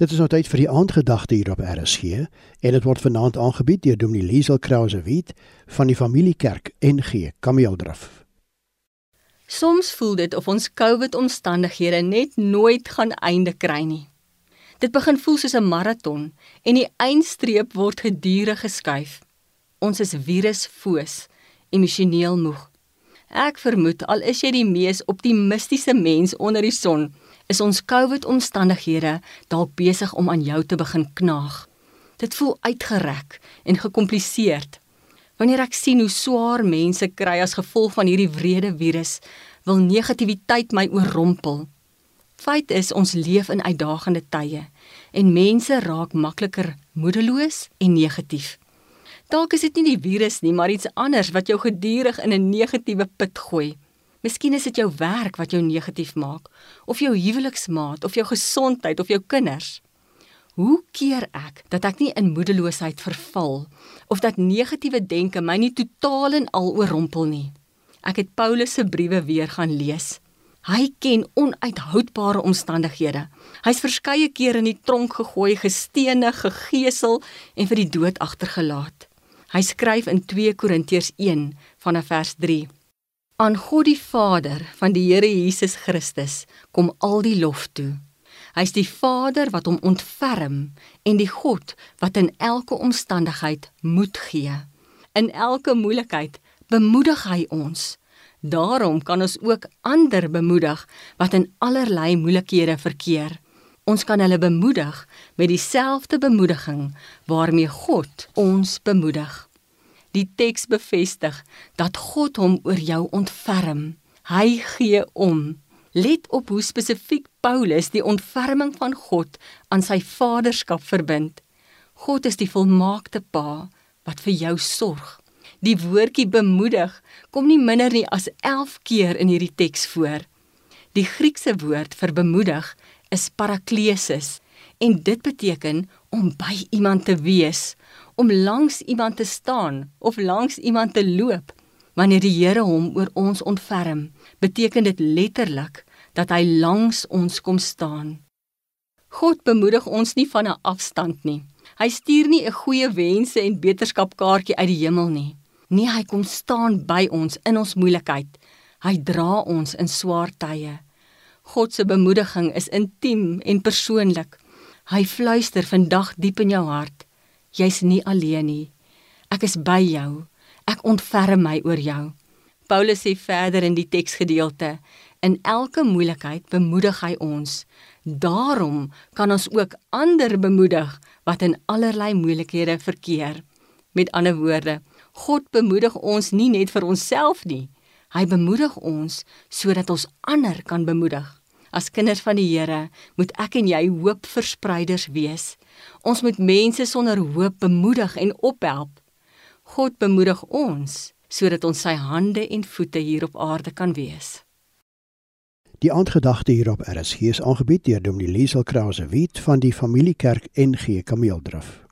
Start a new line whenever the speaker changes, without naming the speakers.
Dit is nou tyd vir die aandgedagte hier op RSG en dit word vanaand aangebied deur Dominee Liesel Krause Wit van die Familiekerk NG Kameeldraf.
Soms voel dit of ons COVID-omstandighede net nooit gaan einde kry nie. Dit begin voel soos 'n maraton en die eindstreep word gedurig geskuif. Ons is virusfoos, emosioneel moeg. Ek vermoed al is jy die mees optimistiese mens onder die son, is ons COVID-omstandighede dalk besig om aan jou te begin knaag. Dit voel uitgerek en gekompliseerd. Wanneer ek sien hoe swaar mense kry as gevolg van hierdie wrede virus, wil negativiteit my oorrompel. Feit is ons leef in uitdagende tye en mense raak makliker moedeloos en negatief. Dalk is dit nie die virus nie, maar iets anders wat jou gedurig in 'n negatiewe put gooi. Miskien is dit jou werk wat jou negatief maak, of jou huweliksmaat, of jou gesondheid, of jou kinders. Hoe keer ek dat ek nie in moedeloosheid verval of dat negatiewe denke my nie totaal en al oorrompel nie? Ek het Paulus se briewe weer gaan lees. Hy ken onuithoudbare omstandighede. Hy's verskeie kere in die tronk gegooi, gestenig, gegeesel en vir die dood agtergelaat. Hy skryf in 2 Korintiërs 1 vanaf vers 3 aan God die Vader van die Here Jesus Christus kom al die lof toe. Hy's die Vader wat hom ontferm en die God wat in elke omstandigheid moed gee. In elke moeilikheid bemoedig hy ons. Daarom kan ons ook ander bemoedig wat in allerlei moeilikhede verkeer. Ons kan hulle bemoedig met dieselfde bemoediging waarmee God ons bemoedig. Die teks bevestig dat God hom oor jou ontferm. Hy gee om. Let op hoe spesifiek Paulus die ontferming van God aan sy vaderskap verbind. God is die volmaakte Pa wat vir jou sorg. Die woordjie bemoedig kom nie minder nie as 11 keer in hierdie teks voor. Die Griekse woord vir bemoedig is paraklesis en dit beteken om by iemand te wees om langs iemand te staan of langs iemand te loop. Wanneer die Here hom oor ons ontferm, beteken dit letterlik dat hy langs ons kom staan. God bemoedig ons nie van 'n afstand nie. Hy stuur nie 'n goeie wense en beterskapkaartjie uit die hemel nie. Nee, hy kom staan by ons in ons moeilikheid. Hy dra ons in swaar tye. God se bemoediging is intiem en persoonlik. Hy fluister vandag diep in jou hart. Jy's nie alleen nie. Ek is by jou. Ek ontferm my oor jou. Paulus sê verder in die teksgedeelte: In elke moeilikheid bemoedig hy ons. Daarom kan ons ook ander bemoedig wat in allerlei moeilikhede verkeer. Met ander woorde, God bemoedig ons nie net vir onsself nie. Hy bemoedig ons sodat ons ander kan bemoedig. As kinders van die Here moet ek en jy hoopverspreiders wees. Ons moet mense sonder hoop bemoedig en ophelp. God bemoedig ons sodat ons sy hande en voete hier op aarde kan wees.
Die aandgedagte hier op RSG is aangebied deur Dominee Liesel Krause Wit van die Familiekerk NG Kameeldraf.